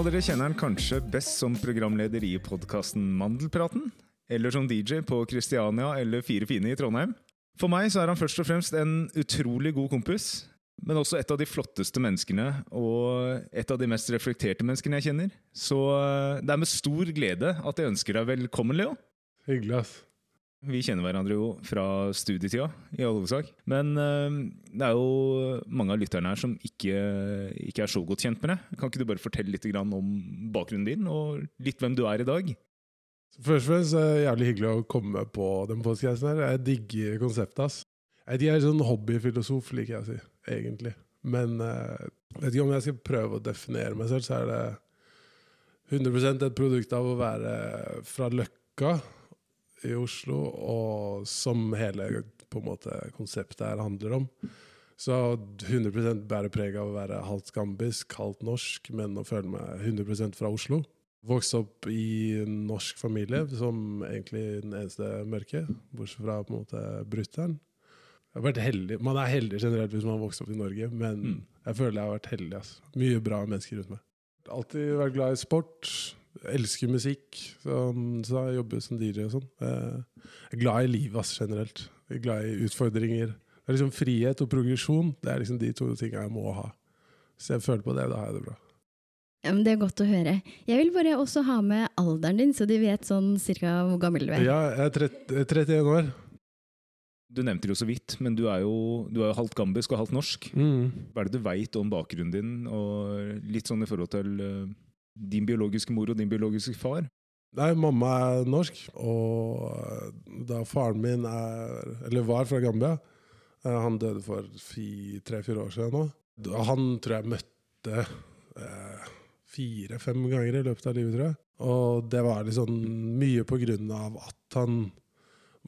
Av dere kjenner han kanskje best som programleder i podkasten Mandelpraten, eller som DJ på Kristiania eller Fire fine i Trondheim. For meg så er han først og fremst en utrolig god kompis, men også et av de flotteste menneskene og et av de mest reflekterte menneskene jeg kjenner. Så eh, det er med stor glede at jeg ønsker deg velkommen, Leo. Hyggelig, ass. Vi kjenner hverandre jo fra studietida, i all hovedsak. Men øh, det er jo mange av lytterne her som ikke, ikke, er så godt kjent med det. Kan ikke du bare fortelle litt om bakgrunnen din, og litt hvem du er i dag? Først og fremst er det jævlig hyggelig å komme på den podkasten her. Jeg digger konseptet, ass. Jeg er sånn hobbyfilosof, liker jeg å si, egentlig. Men jeg vet ikke om jeg skal prøve å definere meg selv, så er det 100% et produkt av å være fra Løkka i Oslo, og som hele på en måte, konseptet her handler om. Så 100% bærer preg av å være halvt gambisk, halvt norsk, men å føle meg 100% fra Oslo. Vokste opp i en norsk familie som egentlig den eneste mørke, bortsett fra på en måte brutter'n. Man er heldig generelt hvis man har vokst opp i Norge, men mm. jeg føler jeg har vært heldig. Altså. Mye bra mennesker rundt meg. Alltid vært glad i sport elsker musikk, så, så jeg jobber som DJ og sånn. Eh, jeg er glad i livet ass, generelt. Jeg er glad i utfordringer. Det er liksom Frihet og progresjon det er liksom de to tingene jeg må ha. Hvis jeg føler på det, da har jeg det bra. Ja, men Det er godt å høre. Jeg vil bare også ha med alderen din, så de vet sånn cirka hvor gammel du er. Ja, jeg er 30, 31 år. Du nevnte det jo så vidt, men du er jo, du er jo halvt gambisk og halvt norsk. Mm. Hva er det du veit om bakgrunnen din, og litt sånn i forhold til uh din biologiske mor og din biologiske far? Nei, mamma er norsk, og da faren min er, eller var fra Gambia eh, Han døde for tre-fire år siden nå. Han tror jeg møtte eh, fire-fem ganger i løpet av livet, tror jeg. Og det var liksom mye på grunn av at han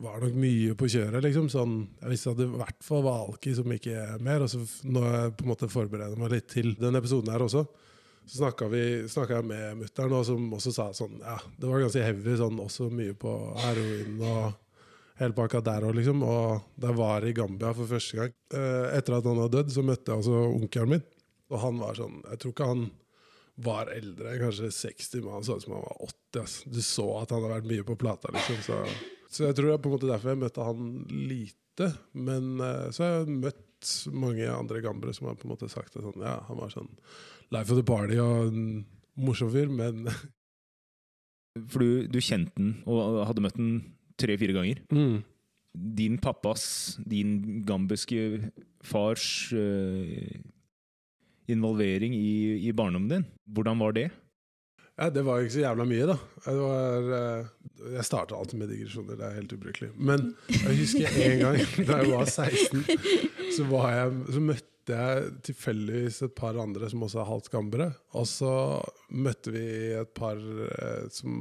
var nok mye på kjøret. liksom sånn, Jeg visste at det i hvert fall var Alki som ikke er mer. og så Når jeg på en måte forbereder meg litt til den episoden her også, så snakka jeg med mutter'n, som også sa sånn Ja, det var ganske heavy, sånn også mye på heroin og hele pakka der òg, liksom. Og der var i Gambia for første gang, eh, etter at han hadde dødd, så møtte jeg altså onkelen min. Og han var sånn Jeg tror ikke han var eldre, kanskje 60, men han så ut som han var 80. Ass. Du så at han hadde vært mye på plata, liksom. Så, så jeg tror det er på en måte derfor jeg møtte han lite. Men eh, så har jeg møtt mange andre gambere som har på en måte sagt det sånn Ja, han var sånn life of the party og en morsom fyr, men For du, du kjente den og hadde møtt den tre-fire ganger. Mm. Din pappas, din gambiske fars uh, involvering i, i barndommen din, hvordan var det? Ja, det var ikke så jævla mye, da. Var, uh, jeg starta alltid med digresjoner, det er helt ubrukelig. Men jeg husker en gang da jeg var 16, så, var jeg, så møtte jeg tilfeldigvis et par andre som også er halvt gambere. Og så møtte vi et par eh, som,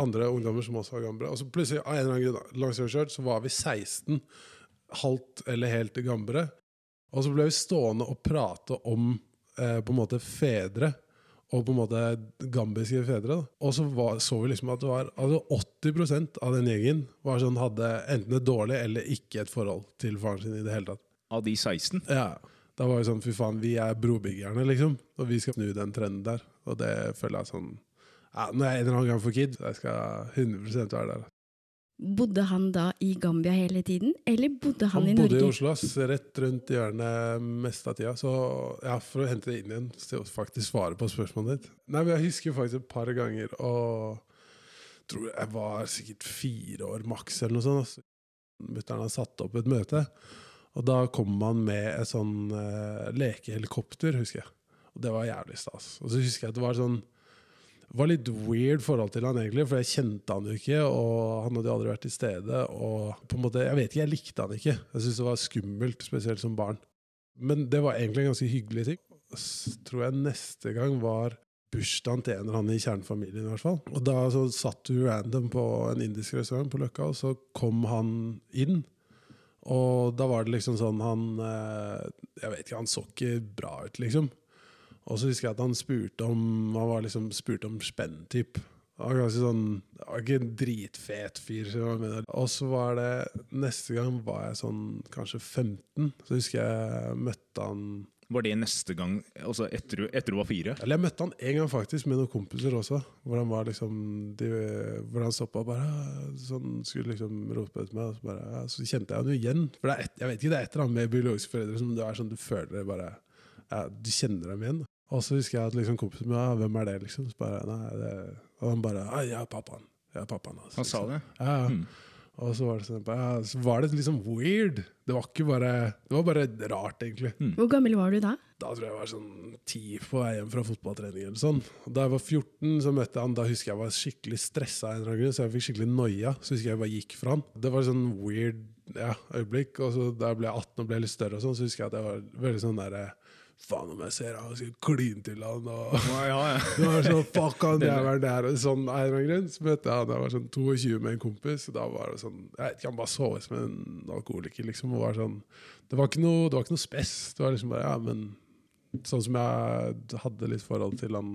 andre ungdommer som også var gambere. Og så plutselig, av en eller annen grunn, langs så var vi 16 halvt eller helt gambere. Og så ble vi stående og prate om eh, på en måte fedre og på en måte gambiske fedre. Da. Og så var, så vi liksom at det var altså 80% av den gjengen var sånn, hadde enten et dårlig eller ikke et forhold til faren sin i det hele tatt. Av de 16? Ja. Da var det sånn fy faen, vi er brobyggerne, liksom. Og vi skal snu den trenden der. Og det føler jeg sånn ja, Når jeg en eller annen gang får kid, jeg skal 100% være der. Bodde han da i Gambia hele tiden, eller bodde han, han i Norge? Han bodde i Oslo, ass, rett rundt hjørnet meste av tida. Så ja, for å hente det inn igjen, til å faktisk svare på spørsmålet ditt Nei, men Jeg husker faktisk et par ganger og tror jeg var sikkert fire år maks, eller noe sånt. Mutter'n har satt opp et møte, og da kom man med et sånn uh, lekehelikopter, husker jeg. Og det var jævlig stas. Og så husker jeg at det var sånn var litt weird forhold til han egentlig, for jeg kjente han jo ikke, og han hadde jo aldri vært til stede. Og på en måte, Jeg vet ikke, jeg likte han ikke. Jeg syntes det var skummelt, spesielt som barn. Men det var egentlig en ganske hyggelig ting. Så tror jeg neste gang var bursdagen til en eller annen i kjernefamilien. i hvert fall. Og Da så satt du random på en indisk restaurant på Løkka, og så kom han inn. Og da var det liksom sånn Han eh, Jeg vet ikke, han så ikke bra ut, liksom. Og så husker jeg at han spurte om Han var liksom spurte om spenn, typ. Han var ganske sånn Han var ikke en dritfet fyr. Og så var det Neste gang var jeg sånn kanskje 15. Så husker jeg møtte han Var det neste gang, altså etter, etter du var fire? Eller jeg møtte han en gang faktisk med noen kompiser også. Hvor han var liksom de, Hvor han stoppa og bare sånn, Skulle liksom rope etter meg. Og så, bare, så kjente jeg han jo igjen. For det er et, jeg vet ikke, det er et eller annet med biologiske foreldre som det er sånn du føler det bare ja, Du kjenner dem igjen. Og så husker jeg at liksom kompisen min ja, hvem er det, liksom? Så bare, nei, det, og han bare «Ja, jeg er pappaen. Jeg er pappaen altså. Han sa det. Ja, ja. Mm. Og så var det sånn ja, Så var det liksom weird. Det var ikke bare Det var bare rart, egentlig. Hvor gammel var du da? Da tror jeg jeg var sånn ti på vei hjem fra fotballtrening. eller sånn. Da jeg var 14, så møtte jeg han. Da husker jeg jeg var skikkelig stressa, så jeg fikk skikkelig noia. Så husker jeg jeg bare gikk fra han. Det var sånn weird ja, øyeblikk. Og så da jeg ble 18 og ble litt større, og sånn, så husker jeg at jeg var veldig sånn derre Faen om jeg ser han, skal kline til han. og... Ja, ja. Det var sånn, fuck han jævelen der og sånn av en eller annen grunn. Så møtte jeg han da jeg var sånn 22 med en kompis. Og da var det sånn Jeg vet ikke, Han bare så ut som en alkoholiker, liksom. Og var sånn Det var ikke noe, det var ikke noe spess. Det var liksom bare Ja, men sånn som jeg hadde litt forhold til han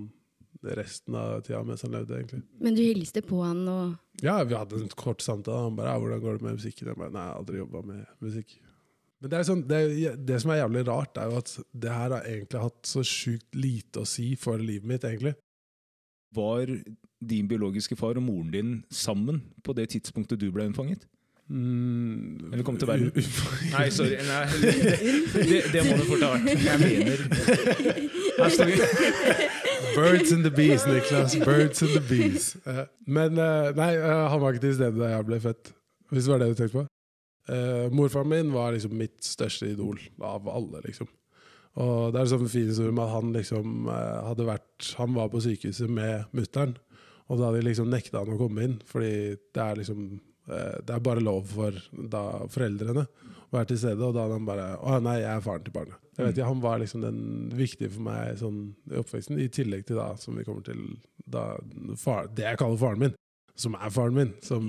resten av tida mens han levde, egentlig. Men du hilste på han og Ja, vi hadde en kort samtale. Han bare ja, 'Hvordan går det med musikken?' Jeg bare Nei, jeg har aldri jobba med musikk. Men det, er sånn, det, det som er jævlig rart, er jo at det her har egentlig hatt så sjukt lite å si for livet mitt, egentlig. Var din biologiske far og moren din sammen på det tidspunktet du ble unnfanget? Mm, Eller kom til verden. Nei, sorry. Nei, det, det må du fort ha vært. Jeg mener Her står vi. Birds and the bees, Niklas. Birds and the bees. Eh, Men eh, nei, eh, han var ikke til stede da jeg ble født. Hvis det var det du tenkte på. Uh, morfaren min var liksom mitt største idol av alle, liksom. Og det er sånn fin historie med at han liksom uh, hadde vært Han var på sykehuset med mutter'n, og da hadde de liksom nekta han å komme inn, fordi det er liksom uh, Det er bare lov for da foreldrene å være til stede, og da hadde han bare Å nei, jeg er faren til barnet. Jeg vet ikke, Han var liksom den viktige for meg sånn i oppveksten, i tillegg til da, som vi kommer til da, far, det jeg kaller faren min. Som er faren min, som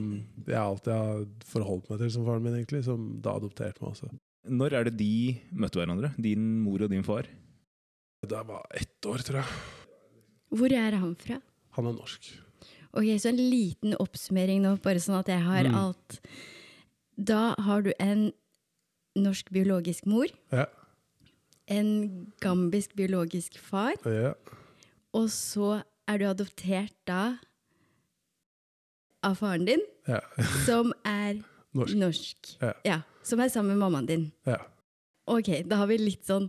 jeg alltid har forholdt meg til som faren min, egentlig. Som da adopterte meg også. Når er det de møtte hverandre? Din mor og din far? Da jeg var ett år, tror jeg. Hvor er han fra? Han er norsk. Ok, Så en liten oppsummering nå, bare sånn at jeg har Mm. alt. Da har du en norsk biologisk mor, Ja. en gambisk biologisk far, ja. og så er du adoptert da av faren din, ja. som er Norsk. norsk. Ja. Som er sammen med mammaen din. ja. Ok, da har vi litt sånn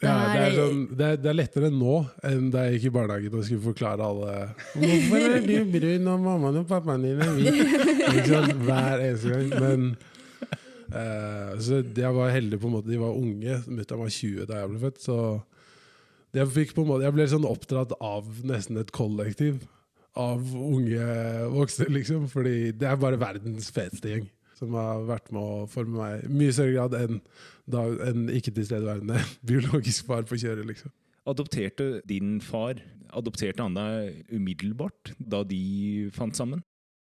Ja, det, er sånn, det, er, det er lettere nå enn da jeg gikk i barnehagen og skulle forklare alle Hvorfor er du brun og mammaen og pappaen din er hvit? Liksom. Hver eneste gang. Men uh, Så jeg var heldig på en måte. De var unge. Mutter'n var 20 da jeg ble født. Så jeg, fikk på en måte, jeg ble sånn oppdratt av nesten et kollektiv av unge voksne, liksom. Fordi det er bare verdens feteste gjeng. Som har vært med å forme meg i mye større grad enn en ikke-tilstedeværende biologisk far på kjøret, liksom. Adopterte din far Adopterte han deg umiddelbart da de fant sammen?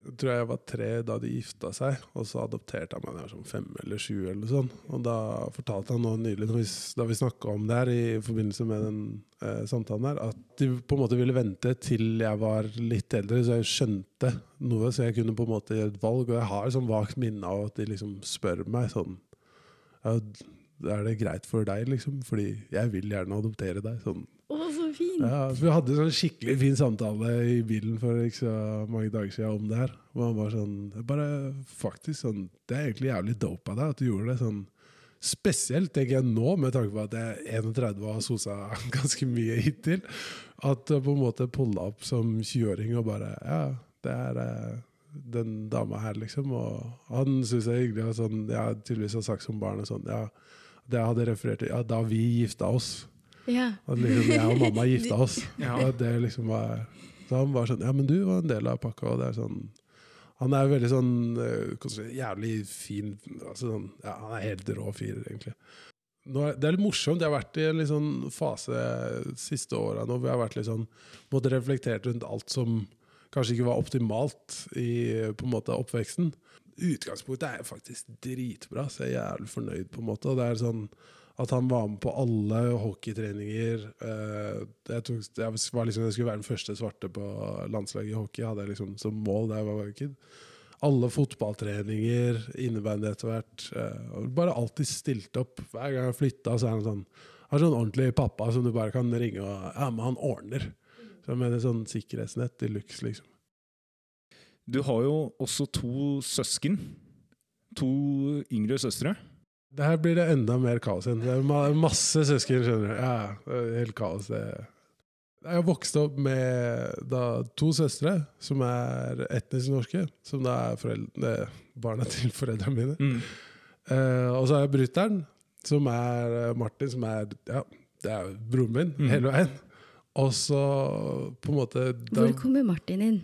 Jeg tror jeg var tre da de gifta seg, og så adopterte han meg da jeg var sånn fem eller sju. eller noe sånt. Og da fortalte han nå nylig, da vi snakka om det her i forbindelse med den eh, samtalen her, at de på en måte ville vente til jeg var litt eldre, så jeg skjønte noe, så jeg kunne på en måte gjøre et valg. Og jeg har sånn vagt minne av at de liksom spør meg sånn Er det greit for deg, liksom? Fordi jeg vil gjerne adoptere deg. sånn Å, så fint! ja, Vi hadde en sånn skikkelig fin samtale i bilen for ikke så mange dager siden om det her. Og han var sånn bare faktisk sånn, Det er egentlig jævlig dope av deg at du gjorde det. sånn Spesielt tenker jeg nå, med tanke på at jeg er 31 og har sosa ganske mye hittil. At på en måte pulla opp som 20-åring og bare Ja, det er eh, den dama her, liksom. Og han syns jeg er hyggelig. Og sånn, jeg tydeligvis sagt som barn og sånn Ja, det jeg hadde referert til Ja, da vi gifta oss. Ja. At liksom jeg og mamma gifta oss. Ja. Og det liksom var, så han var sånn Ja, men du var en del av pakka. Og det er sånn Han er veldig sånn eh, jævlig fin altså sånn, ja, Han er helt rå fyr, egentlig. Er, det er litt morsomt. Jeg har vært i en litt sånn fase siste åra nå hvor jeg har vært litt sånn måtte reflektert rundt alt som kanskje ikke var optimalt i på en måte oppveksten. Utgangspunktet er faktisk dritbra, så jeg er jævlig fornøyd. på en måte, og det er sånn at han var med på alle hockeytreninger. Eh, jeg, tok, jeg liksom, jeg skulle være den første svarte på landslaget i hockey, hadde jeg liksom som mål da jeg var kid. Alle fotballtreninger, innebandy etter hvert. eh, bare alltid stilt opp. Hver gang jeg flytta, så er han sånn Han er sånn ordentlig pappa som du bare kan ringe og Ja, men han ordner. Så jeg mener sånn sikkerhetsnett i luxe, liksom. Du har jo også to søsken. To yngre søstre. Det her blir det enda mer kaos igjen. Det er ma masse søsken, skjønner du. Ja, det helt kaos. Det. Jeg har vokst opp med da, to søstre som er etnisk norske. Som da er foreldre, barna til foreldrene mine. Mm. Uh, og så har jeg brutter'n, som er eh, Martin, som er ja, det er broren min Mm. hele veien. Og så på en måte da, Hvor kommer Martin inn?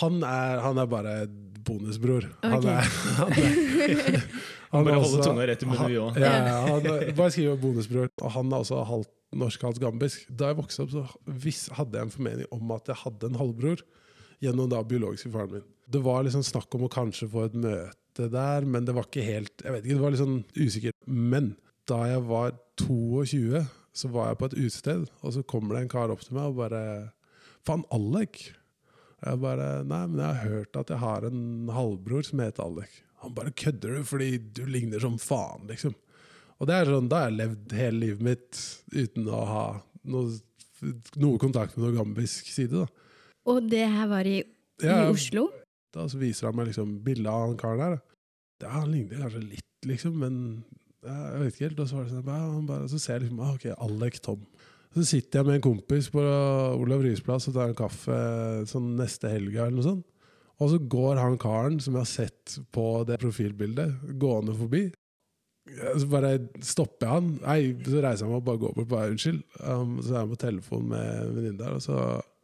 han, er, han er bare bonusbror. Han er, han er, han Bare holde også- tunga rett i munnen, vi òg. ja, ja, han bare skriver bonusbror. Og han er også halvt norsk, halvt gambisk. Da jeg vokste opp, så vis- hadde jeg en formening om at jeg hadde en halvbror. Gjennom da biologiske faren min. Det var liksom snakk om å kanskje få et møte der, men det var ikke helt Jeg vet ikke, det var litt sånn usikkert. Men da jeg var 22, så var jeg på et utested, og så kommer det en kar opp til meg og bare Faen, Alek? Jeg bare Nei, men jeg har hørt at jeg har en halvbror som heter Alek. Han bare kødder du, fordi du ligner som faen, liksom. Og det er sånn, da har jeg levd hele livet mitt uten å ha noe, noe kontakt med noe gambisk side. da. Og det her var i, i Ja, Oslo? Da så viser han meg liksom bildet av han karen der. Ja, han ligner kanskje litt, liksom, men jeg vet ikke helt. Og så, var det sånn, bare, så ser jeg liksom ah, ok, Alec Tom. Så sitter jeg med en kompis på Olav Ryes plass og tar en kaffe sånn neste helga eller noe sånt. Og så går han karen som jeg har sett på det profilbildet, gående forbi. Så bare stopper jeg han. Nei, så reiser jeg meg og bare går bort. Bare, Unnskyld. Um, så er jeg på telefon med en venninne der, og så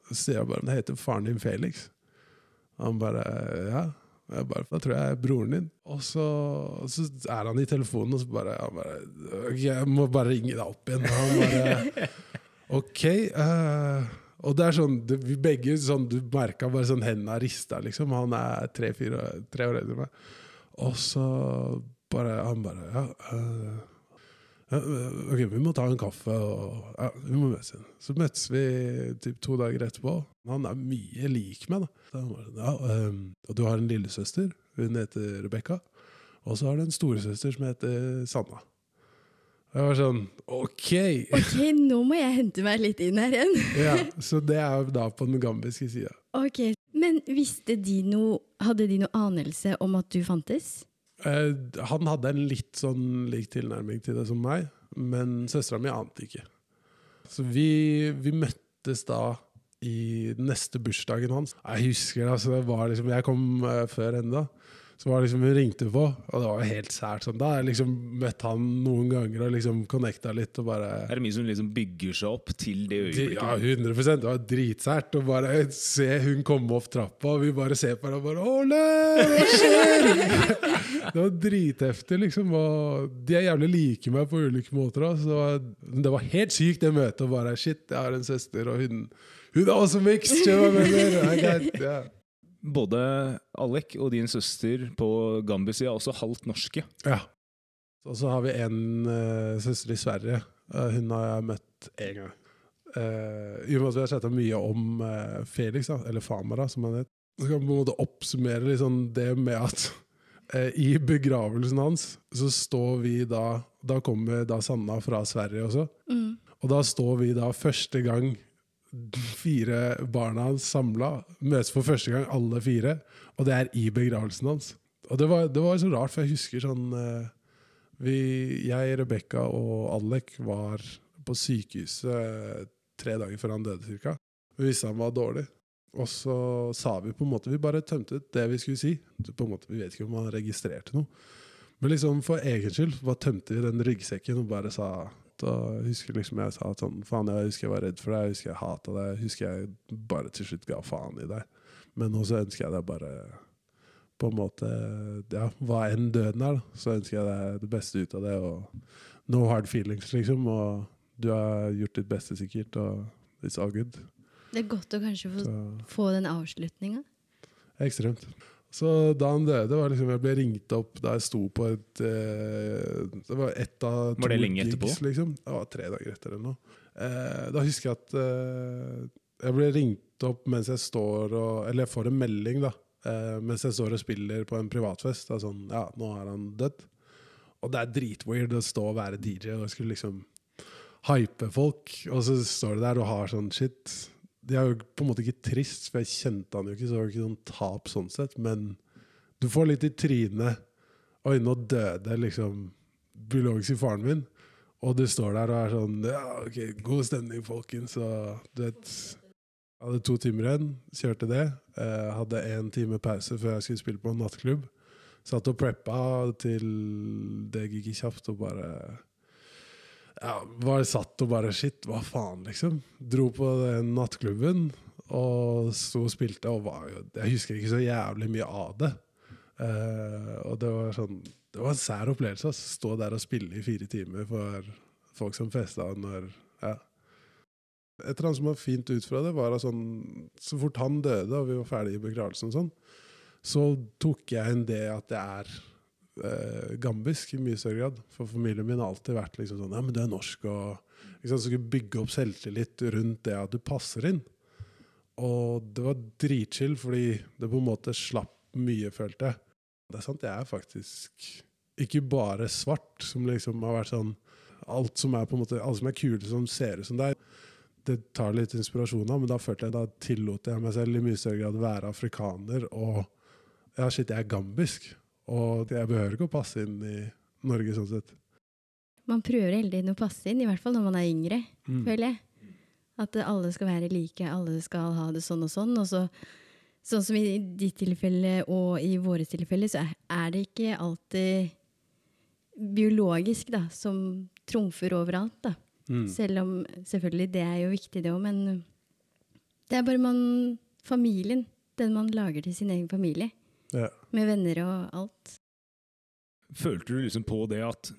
sier jeg bare Det heter faren din Felix. Han bare Ja. Jeg bare, da tror jeg er broren din. Og så, så er han i telefonen, og så bare, bare «Ok, Jeg må bare ringe deg opp igjen. Og han bare Ok. Uh, og det er sånn, det, vi begge sånn, Du merka bare sånn hendene rista, liksom. Han er tre-fire tre år eldre enn meg. Og så bare Han bare Ja. eh, ja, ok, vi må ta en kaffe, og ja, vi må møtes igjen. Så møttes vi typ to dager etterpå. Han er mye lik meg. da. Ja, ehm, og du har en lillesøster, hun heter Rebekka. Og så har du en storesøster som heter Sanna. Og jeg var sånn OK! Ok, nå må jeg hente meg litt inn her igjen. Ja, så det er jo da på den gambiske sida. Ok, Men visste de noe Hadde de noe anelse om at du fantes? Eh, han hadde en litt sånn lik tilnærming til det som meg, men søstera mi ante ikke. Så vi, vi møttes da i neste bursdagen hans. Jeg husker det, altså, det var liksom, Jeg kom eh, før henne, da. Så var liksom, hun ringte på, og det var jo helt sært. Sånn. Da har jeg liksom møtt han noen ganger og liksom connecta litt. og bare... Er det mye som liksom bygger seg opp til det øyeblikket? Ja, 100 Det var dritsært å bare se hun komme opp trappa, og vi bare ser på henne og bare Ole, hva skjer? det var dritheftig, liksom. Og de er jævlig like meg på ulike måter. Da. Så det var, det var helt sykt, det møtet. Og bare shit, jeg har en søster, og hun, hun er også mixed! jeg mener? jeg, jeg, jeg, ja. Både Alek og din søster på Gambia-sida er også halvt norske. Ja. Og så har vi en uh, søster i Sverige. Uh, hun har jeg møtt én gang. Uh, I og med at vi har snakket mye om uh, Felix, da, eller Famara, som han het, så kan vi på en måte oppsummere sånn det med at i begravelsen hans så står vi da Da kommer da Sanna fra Sverige også. Mm. Og da står vi da første gang fire barna hans samla, møtes for første gang alle fire, og det er i begravelsen hans. Og det var, det var så rart, for jeg husker sånn eh, vi, Jeg, Rebekka og Alec var på sykehuset tre dager før han døde, cirka. Vi visste han var dårlig. Og så sa vi på en måte Vi bare tømte ut det vi skulle si. På en måte, Vi vet ikke om han registrerte noe. Men liksom for egen skyld bare tømte vi den ryggsekken og bare sa da husker liksom jeg sa sånn Faen, jeg husker jeg var redd for deg, jeg husker jeg hata deg, jeg husker jeg bare til slutt ga faen i deg. Men nå så ønsker jeg deg bare på en måte Ja, hva enn døden er, da, så ønsker jeg deg det beste ut av det. Og no hard feelings, liksom. Og du har gjort ditt beste, sikkert, og it's all good. Det er godt å kanskje få, Så få den avslutninga. Ekstremt. Så da han døde, var liksom jeg ble ringt opp da jeg sto på et eh, Det var ett av to Var det lenge etterpå? gigs, liksom. Det var tre dager etter eller noe. Eh, da husker jeg at eh, jeg ble ringt opp mens jeg står og Eller jeg får en melding, da. Eh, mens jeg står og spiller på en privatfest. Er sånn Ja, nå er han dødd. Og det er dritweird å stå og være DJ og skulle liksom hype folk, og så står du der og har sånn shit. Det er jo på en måte ikke trist, for jeg kjente han jo ikke, så det var ikke noen tap sånn sett, men du får litt i trynet. Oi, nå døde liksom biologisk faren min. Og du står der og er sånn Ja, ok, god stemning, folkens. Og du vet hadde to timer igjen, kjørte det. Eh, hadde én time pause før jeg skulle spille på en nattklubb. Satt og preppa til det gikk kjapt, og bare ja, var satt og bare Shit, hva faen, liksom? Dro på den nattklubben og sto og spilte, og var Jeg husker ikke så jævlig mye av det. Uh, og det var sånn Det var en sær opplevelse å stå der og spille i fire timer for folk som festa når ja. Et eller annet som var fint ut fra det, var at sånn, så fort han døde og vi var ferdige i begravelsen, sånn, så tok jeg inn det at jeg er eh, gambisk i mye større grad. For familien min har alltid vært liksom sånn Ja, men du er norsk, og ikke skulle bygge opp selvtillit rundt det at du passer inn. Og det var dritchill, fordi det på en måte slapp mye, følte jeg. Det er sant, jeg er faktisk ikke bare svart, som liksom har vært sånn Alt som er på en måte, alle som er kule, som ser ut som deg. Det tar litt inspirasjon av, men da følte jeg, da tillot jeg meg selv i mye større grad å være afrikaner. Og ja, shit, jeg er gambisk. Og jeg behøver ikke å passe inn i Norge sånn sett. Man prøver hele tiden å passe inn, i hvert fall når man er yngre, Mm. føler jeg. At alle skal være like, alle skal ha det sånn og sånn. Og så, sånn som i ditt tilfelle og i våre tilfeller, så er det ikke alltid biologisk da, som trumfer overalt. da. Mm. Selv om selvfølgelig det er jo viktig, det òg, men det er bare man Familien. Den man lager til sin egen familie. Ja. Med venner og alt. Følte du liksom på det at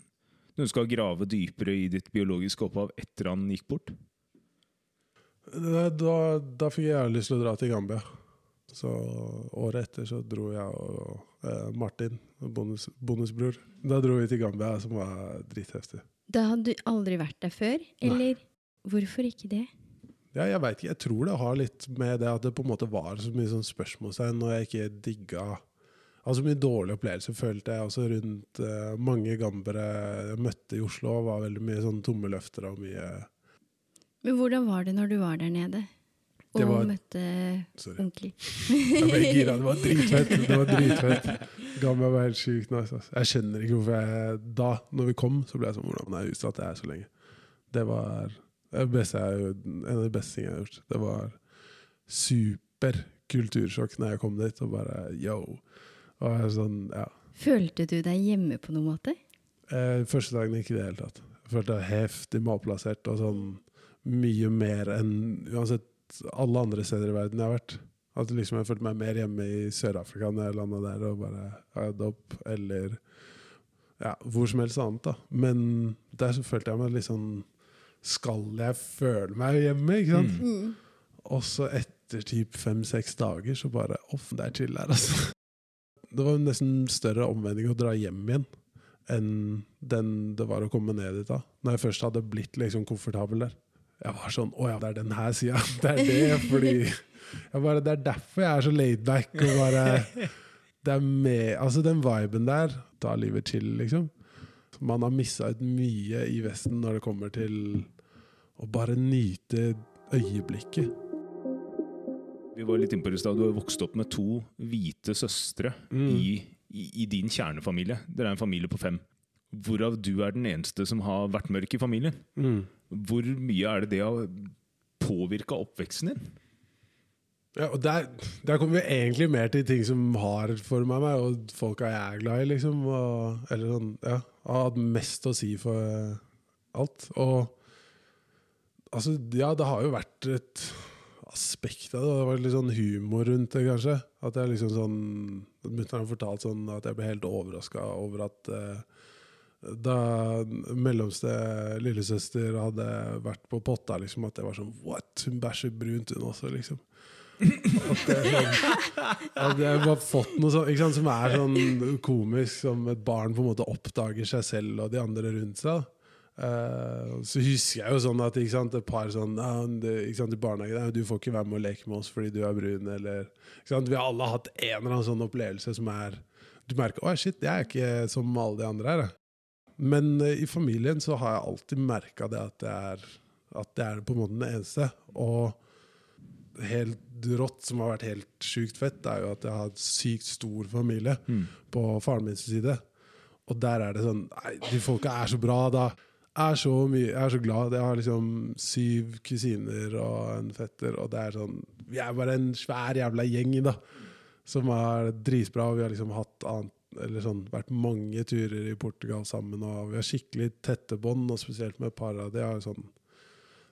du skal grave dypere i ditt biologiske opphav etter han gikk bort? Da, da, fikk jeg lyst til å dra til Gambia. Så året etter så dro jeg og eh, Martin, bonus, bonusbror, da dro vi til Gambia, som var dritheftig. Da hadde du aldri vært der før, eller hvorfor ikke det? Ja, jeg vet ikke, jeg tror det har litt med det at det på en måte var så mye sånn spørsmålstegn, og jeg ikke digga Altså mye dårlige opplevelser følte jeg også rundt uh, mange gambere jeg møtte i Oslo. var veldig mye sånn tomme løfter og mye Men hvordan var det når du var der nede? Og var- møtte Sorry. onkler? Jeg ble gira. Det var dritfett. Det var dritfett. Gambia var helt sjukt nice. Altså. Jeg skjønner ikke hvorfor jeg Da, når vi kom, så ble jeg sånn Hvordan er det utsatt det er så lenge? Det var det beste jeg, en av de beste tingene jeg har gjort. Det var super kultursjokk når jeg kom dit, og bare yo. Og sånn, ja. Følte du deg hjemme på noen måte? Eh, første dagen ikke i det hele tatt. Jeg følte meg heftig malplassert og sånn mye mer enn uansett alle andre steder i verden jeg har vært. At liksom jeg følte meg mer hjemme i Sør-Afrika når jeg landa der og bare hadde opp, eller ja, hvor som helst annet. da. Men der så følte jeg meg litt sånn Skal jeg føle meg hjemme? ikke sant? Mm. Og så etter typ fem-seks dager så bare Off, det er chill her, altså. Det var nesten større omvending å dra hjem igjen enn den det var å komme ned dit da. Når jeg først hadde blitt liksom komfortabel der. Jeg var sånn Å ja, det er den her sida. Det er det, fordi jeg bare, Det er derfor jeg er så laidback og bare Det er med Altså, den viben der tar livet chill, liksom. Man har missa ut mye i Vesten når det kommer til å bare nyte øyeblikket. Vi var litt inne på det i stad. Du har vokst opp med to hvite søstre Mm. i, i, i din kjernefamilie. Dere er en familie på fem. Hvorav du er den eneste som har vært mørk i familien. Mm. Hvor mye er det det har påvirka oppveksten din? Ja, og der, der kommer vi egentlig mer til ting som har forma meg, og folka jeg er glad i, liksom. Og, eller sånn, ja. Har hatt mest å si for eh, alt. Og altså, ja, det har jo vært et aspekt av det. Det har vært litt sånn humor rundt det, kanskje. At jeg liksom sånn Mutter'n har fortalt sånn at jeg ble helt overraska over at eh, da mellomste lillesøster hadde vært på potta, liksom, at det var sånn What? Hun bæsjer brunt, hun også, liksom. At er sånn, at jeg har fått noe sånt, sant, som er sånn komisk, som et barn på en måte oppdager seg selv og de andre rundt seg. Uh, så husker jeg jo sånn at sant, et par sånn «Ja, det, ikke sant, i barnehagen «Nei, Du får ikke være med og leke med oss fordi du er brun, eller Vi har alle hatt en eller annen sånn opplevelse som er Du merker å shit, jeg er ikke som alle de andre her. Men uh, i familien så har jeg alltid merka det at det er at det er på en måte den eneste. Og helt rått, som har vært helt sjukt fett, er jo at jeg har en sykt stor familie Mm. på faren min sin side. Og der er det sånn Nei, de folka er så bra, da. Er så mye, jeg er så glad. Jeg har liksom syv kusiner og en fetter, og det er sånn Vi er bare en svær jævla gjeng, da. Som er dritbra. Vi har liksom hatt annet eller sånn, vært mange turer i Portugal sammen, og vi har skikkelig tette bånd, og spesielt med et par av de har sånn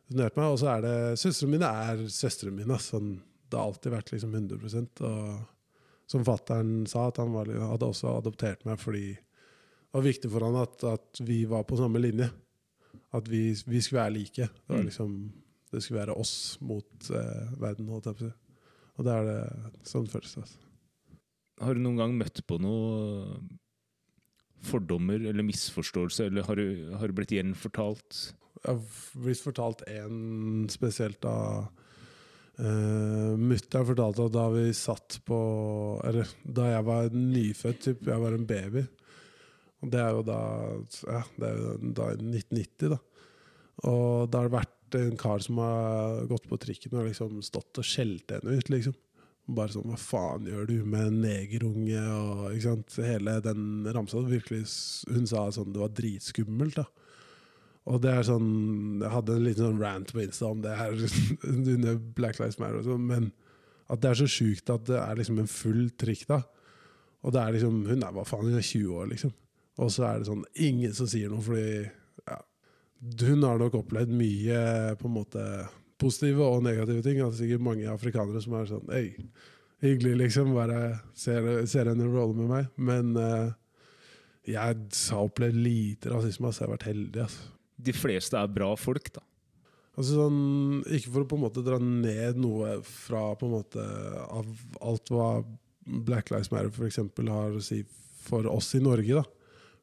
resonert meg. Og så er det Søstrene mine er søstrene mine. Sånn, det har alltid vært liksom 100% Og som fattern sa, at han var, hadde også adoptert meg fordi det var viktig for han at, at vi var på samme linje. At vi, vi skulle være like. Det, var Mm. liksom, det skulle være oss mot eh, verden. Og det er det sånn det føles. Altså. Har du noen gang møtt på noe fordommer eller misforståelse, eller har du, har du blitt gjenfortalt? Jeg har blitt fortalt en spesielt av uh, Mutter'n fortalte at da vi satt på Eller da jeg var nyfødt, typ, jeg var en baby Og det er jo da Ja, det er jo da i 1990, da. Og da har det vært en kar som har gått på trikken og liksom stått og skjelt henne ut, liksom. Bare sånn Hva faen gjør du med en negerunge? Og ikke sant? Hele den ramsa virkelig Hun sa sånn det var dritskummelt, da. Og det er sånn Jeg hadde en liten sånn rant på Insta om det her under Black Lives Matter og sånn, men at det er så sjukt at det er liksom en full trikk, da. Og det er liksom Hun er hva faen, hun er 20 år, liksom. Og så er det sånn ingen som sier noe, fordi ja, hun har nok opplevd mye på en måte positive og negative ting. Det er sikkert mange afrikanere som er sånn Hei, hyggelig, liksom. Bare ser, ser henne rolle med meg. Men uh, jeg har opplevd lite rasisme. så Jeg har vært heldig. Altså. De fleste er bra folk, da. Altså sånn, ikke for å på en måte dra ned noe fra på en måte av alt hva Black Lives Matter for eksempel har å si for oss i Norge, da.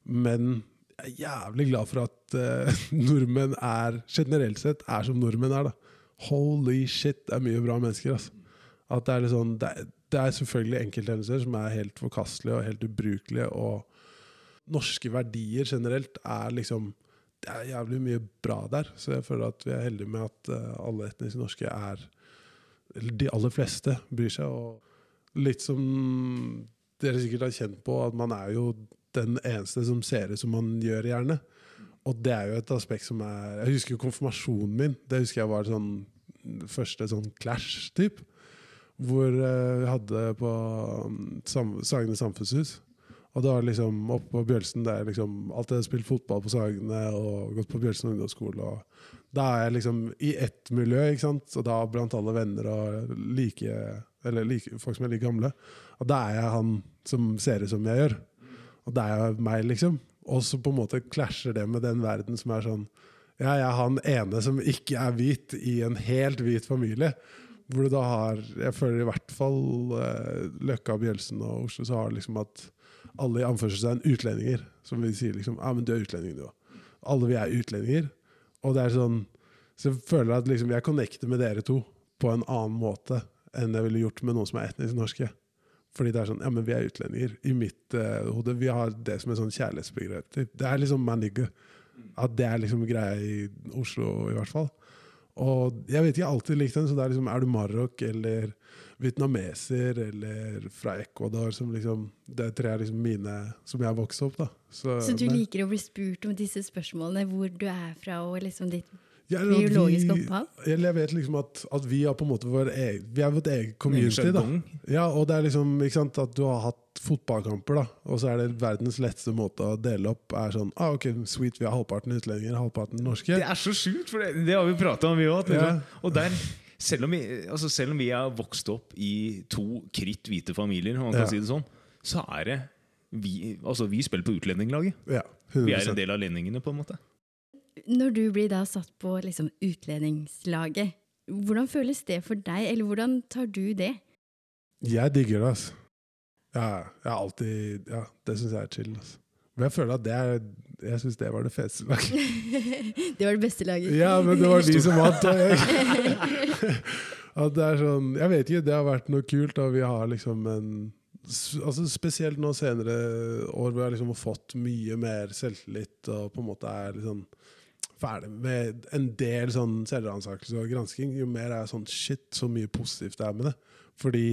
Men jeg er jævlig glad for at uh, nordmenn er, generelt sett, er som nordmenn er, da. Holy shit, det er mye bra mennesker, altså. At det er litt sånn, det det er selvfølgelig enkelthendelser som er helt forkastelige og helt ubrukelige, og norske verdier generelt er liksom det er jævlig mye bra der. Så jeg føler at vi er heldige med at eh, alle etniske norske er Eller de aller fleste bryr seg. Og litt som dere sikkert har kjent på, at man er jo den eneste som ser ut som man gjør, gjerne. Og det er jo et aspekt som er Jeg husker jo konfirmasjonen min. Det husker jeg var sånn første sånn clash-typ. Hvor eh, vi hadde på um, sam Sagene samfunnshus. Og da liksom oppe på Bjølsen der liksom alltid har spilt fotball på Sagene og gått på Bjølsen ungdomsskole. Og da er jeg liksom i ett miljø, ikke sant? og da blant alle venner og like, like, folk som er like gamle. Og da er jeg han som ser ut som jeg gjør. Og da er jeg meg, liksom. Og så på en måte klasjer det med den verden som er sånn Ja, jeg er han ene som ikke er hvit i en helt hvit familie. Hvor du da har Jeg føler i hvert fall eh, Løkka, Bjølsen og Oslo så har liksom at alle i anførselstegn utlendinger. Som vi sier liksom Ja, men du er utlending, du òg. Alle vi er utlendinger. Og det er sånn Så jeg føler at liksom jeg connecter med dere to på en annen måte enn jeg ville gjort med noen som er etnisk norske. Fordi det er sånn Ja, men vi er utlendinger. I mitt uh, hode. Vi har det som et sånn kjærlighetsbegrep. Det er liksom manigge. At det er liksom greia i Oslo, i hvert fall. Og jeg vet ikke, jeg har alltid likt den. Så det er liksom Er du Marok eller vietnameser eller fra Ecuador som liksom Det er tre er liksom mine som jeg har vokst opp, da. Så, Så du men, liker å bli spurt om disse spørsmålene, hvor du er fra og liksom ditt Ja, vi- opphav? Eller jeg vet liksom at, at vi har på en måte vår egen Vi er vårt eget community, da. Ja, og det er liksom ikke sant, at du har hatt fotballkamper, da, og så er det verdens letteste måte å dele opp er sånn ah, ok, sweet, vi har halvparten utlendinger, halvparten norske. Det er så sjukt, for det, det har vi prata om, vi òg. Ja. Og der, selv om, vi, altså selv om vi er vokst opp i to kritt hvite familier, om man kan Ja. si det sånn, så er det vi, altså vi spiller på utlendinglaget. Ja, Vi er en del av lendingene, på en måte. Når du blir da satt på liksom utlendingslaget, hvordan føles det for deg, eller hvordan tar du det? Jeg digger det, altså. Ja, jeg har alltid Ja, det syns jeg er chill. Altså. Men jeg føler at det er Jeg syns det var det feteste laget. det var det beste laget. Ja, men det var de som vant. At det er sånn Jeg vet ikke, det har vært noe kult. Og vi har liksom en altså Spesielt nå senere år hvor jeg liksom har fått mye mer selvtillit og på en måte er liksom ferdig med en del sånn selvransakelse og gransking, jo mer er jeg sånn Shit, så mye positivt det er med det. Fordi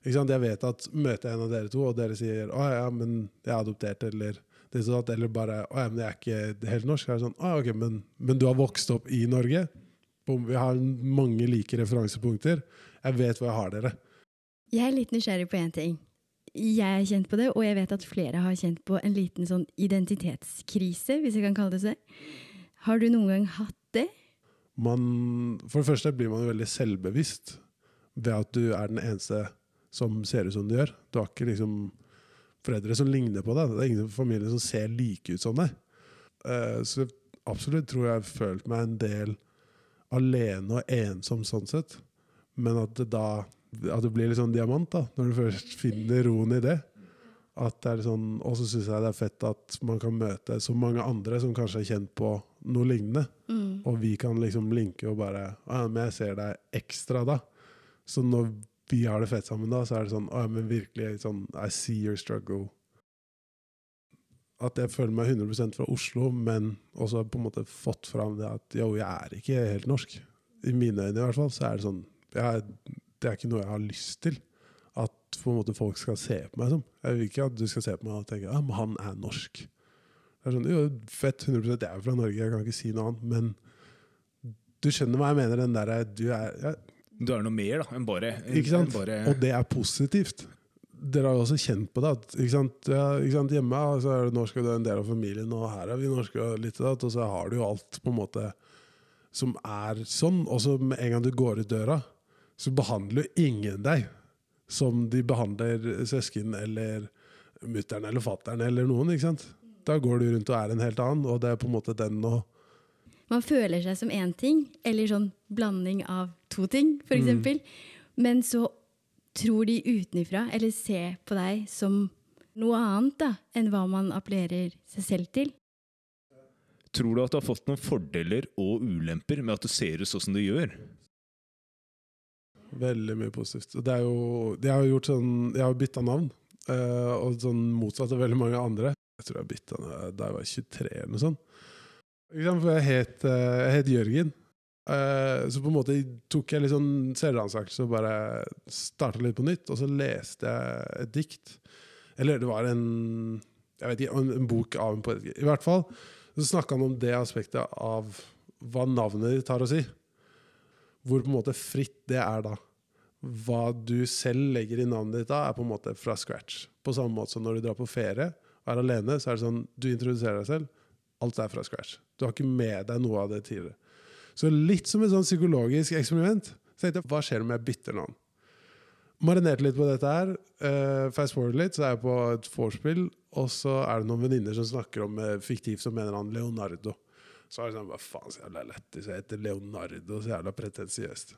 ikke sant, jeg vet at møter jeg en av dere to, og dere sier 'Å ja, men jeg er adoptert', eller det sånn at, eller bare 'Å ja, men jeg er ikke helt norsk', er det sånn 'Å ok, men, men du har vokst opp i Norge'. Vi har mange like referansepunkter. Jeg vet hvor jeg har dere. Jeg er litt nysgjerrig på én ting. Jeg har kjent på det, og jeg vet at flere har kjent på en liten sånn identitetskrise, hvis jeg kan kalle det det. Har du noen gang hatt det? man, For det første blir man veldig selvbevisst ved at du er den eneste som ser ut som du gjør. Du har ikke liksom foreldre som ligner på deg. Det er ingen i familien som ser like ut som deg. Eh, så absolutt tror jeg jeg har følt meg en del alene og ensom sånn sett. Men at det da at det blir litt sånn diamant, da, når du først finner roen i det. At det er sånn, Og så syns jeg det er fett at man kan møte så mange andre som kanskje er kjent på noe lignende. Mm. Og vi kan liksom linke og bare «Å ja, men jeg ser deg ekstra da. Så når vi har det fett sammen da, så er det sånn Å ja, men virkelig sånn I see your struggle. At jeg føler meg 100% fra Oslo, men også på en måte fått fram det at jo, jeg er ikke helt norsk. I mine øyne i hvert fall, så er det sånn jeg, Det er ikke noe jeg har lyst til. På en måte folk skal se på meg som. Jeg vil ikke at du skal se på meg og tenke at ah, han er norsk. Det er sånn, jo, fett, 100 Jeg er fra Norge, jeg kan ikke si noe annet. Men du skjønner hva jeg mener. Den der, du er, ja, Du er noe mer da, enn bare, ikke sant? bare Og det er positivt. Dere har jo også kjent på det. At, ikke sant? Ja, ikke sant? Hjemme så er du norsk, og du er en del av familien, og her er vi norske, og litt av det, og så har du jo alt på en måte som er sånn. Og så med en gang du går ut døra, så behandler jo ingen deg som de behandler søsken eller mutter'n eller fatter'n eller noen. ikke sant? Da går du rundt og er en helt annen, og det er på en måte den å Man føler seg som én ting, eller sånn blanding av to ting, for Mm. Men så tror de utenifra, eller ser på deg som noe annet da, enn hva man appellerer seg selv til. Tror du at du har fått noen fordeler og ulemper med at du ser ut sånn som du gjør? Veldig mye positivt. Det er jo, jeg har jo sånn, bytta navn, uh, og sånn motsatt av veldig mange andre. Jeg tror jeg bytta da jeg var 23 eller noe sånt. For jeg het, eh, jeg het Jørgen. Uh, så på en måte tok jeg litt sånn selvransakelse og bare starta litt på nytt. Og så leste jeg et dikt. Eller det var en jeg vet ikke, en, en bok av en poet. I hvert fall så snakka han om det aspektet av hva navnet ditt har å si. Hvor på en måte fritt det er da. Hva du selv legger i navnet ditt da, er på en måte fra scratch. På samme måte som når du drar på ferie og er alene, så er det sånn du introduserer deg selv. Alt er fra scratch. Du har ikke med deg noe av det tidligere. Så litt som et sånn psykologisk eksperiment. Så tenkte jeg, hva skjer om jeg bytter navn? Marinerte litt på dette her. Uh, fast forward litt, så er jeg på et vorspiel, og så er det noen venninner som snakker om uh, fiktivt som eller annen Leonardo. Så er det sånn, hva faen, så jævla lættis, jeg heter Leonardo, så jævla pretensiøst.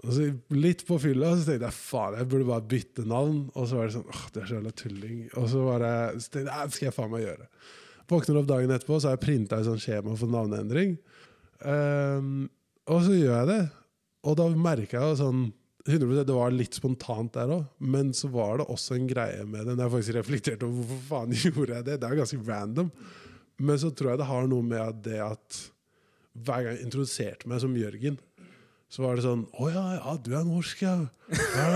Og så litt på fylla så tenkte jeg faen, jeg burde bare bytte navn. Og så var det sånn, åh, det er så jævla tulling. Og så, bare, så tenkte jeg, det skal jeg faen meg gjøre. Våkner opp dagen etterpå, så har jeg printa et sånt skjema for navneendring. Um, og så gjør jeg det. Og da merka jeg jo sånn 100% Det var litt spontant der òg, men så var det også en greie med det. Når jeg faktisk reflekterte over hvorfor faen gjorde jeg det. Det er jo ganske random. Men så tror jeg det har noe med det at hver gang jeg introduserte meg som Jørgen, så var det sånn Å ja, ja, du er norsk, ja. ja.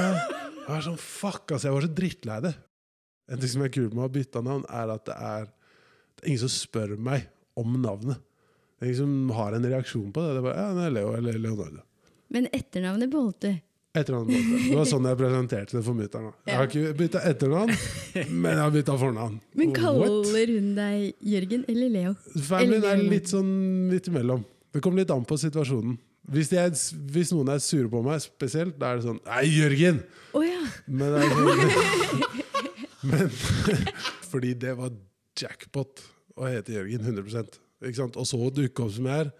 Jeg var sånn, Fuck, altså. Jeg var så drittlei det. En ting som er kult med å bytte navn, er at det er, det er ingen som spør meg om navnet. Det er ingen som har en reaksjon på det. Det er bare, ja, det er Leo eller Leonardo. Men etternavnet beholdt du. Etternavn jeg. Det var sånn jeg presenterte det for mutter'n. Jeg har ikke bytta etternavn, men jeg har bytta fornavn. Men kaller hun deg Jørgen eller Leo? Familien er litt sånn midt imellom. Det kommer litt an på situasjonen. Hvis, de er, hvis noen er sure på meg spesielt, da er det sånn Nei, Jørgen! Oh, ja! Men, det er sånn, men Fordi det var jackpot å hete Jørgen 100 ikke sant? Og så dukke opp som jeg er,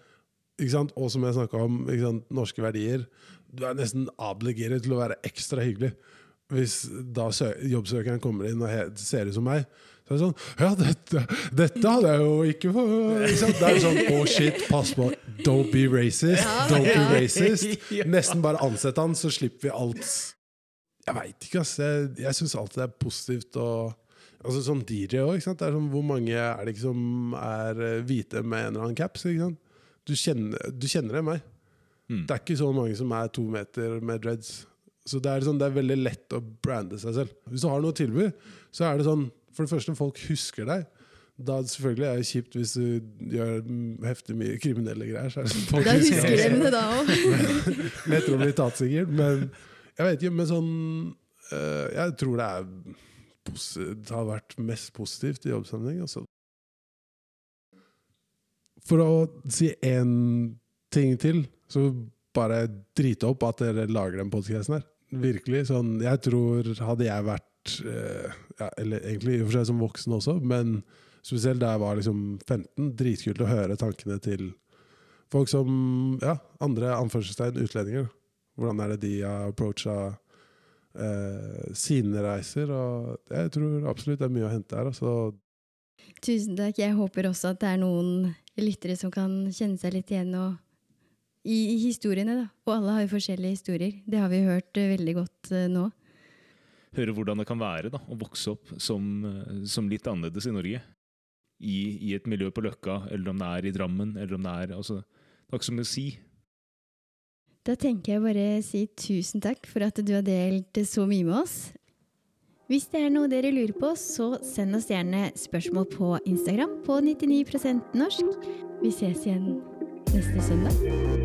ikke sant? og som jeg snakka om, ikke sant? norske verdier. Du er nesten obligert til å være ekstra hyggelig. Hvis da jobbsøkeren kommer inn og ser ut som meg, så er det sånn Ja, dette, dette hadde jeg jo ikke for? Det er sånn Oh shit, pass på. Don't be racist. Don't be racist. Nesten bare ansett han, så slipper vi alt. Jeg veit ikke, ass. Jeg, jeg syns alltid det er positivt å Altså Som DJ òg. Sånn, hvor mange er det ikke som er eh, hvite med en eller annen caps? Du, kjenner, du kjenner det meg. Mm. Det er ikke så mange som er to meter med dreads. Så det er, sånn, det er veldig lett å brande seg selv. Hvis du har noe tilby så er det sånn For det første, folk husker deg. Da selvfølgelig er det kjipt hvis du gjør heftig mye kriminelle greier. Så er det sånn, folk Da husker husker deg. de det da òg. Lettere å bli tatt, sikkert. Men jeg vet ikke. Men sånn eh, Jeg tror det er det har vært mest positivt i jobbsammenheng. Altså. For å si én ting til, så bare drite opp at dere lager den podkasten her. Virkelig. sånn, Jeg tror hadde jeg vært eh, ja, Eller egentlig i og for seg som voksen også, men spesielt da jeg var liksom 15, dritkult å høre tankene til folk som ja, andre anførselstegn utlendinger. Hvordan er det de har approacha eh, sine reiser? Og jeg tror absolutt det er mye å hente her. Altså. Tusen takk. Jeg håper også at det er noen lyttere som kan kjenne seg litt igjen og, i, historiene. da. Og alle har jo forskjellige historier. Det har vi hørt eh, veldig godt eh, nå. Høre hvordan det kan være da, å vokse opp som, eh, som litt annerledes i Norge. I, I et miljø på Løkka, eller om det er i Drammen, eller om det er altså, Det har ikke så mye å si. Da tenker jeg bare si tusen takk for at du har delt så mye med oss. Hvis det er noe dere lurer på, så send oss gjerne spørsmål på Instagram på 99 norsk. Vi ses igjen neste søndag.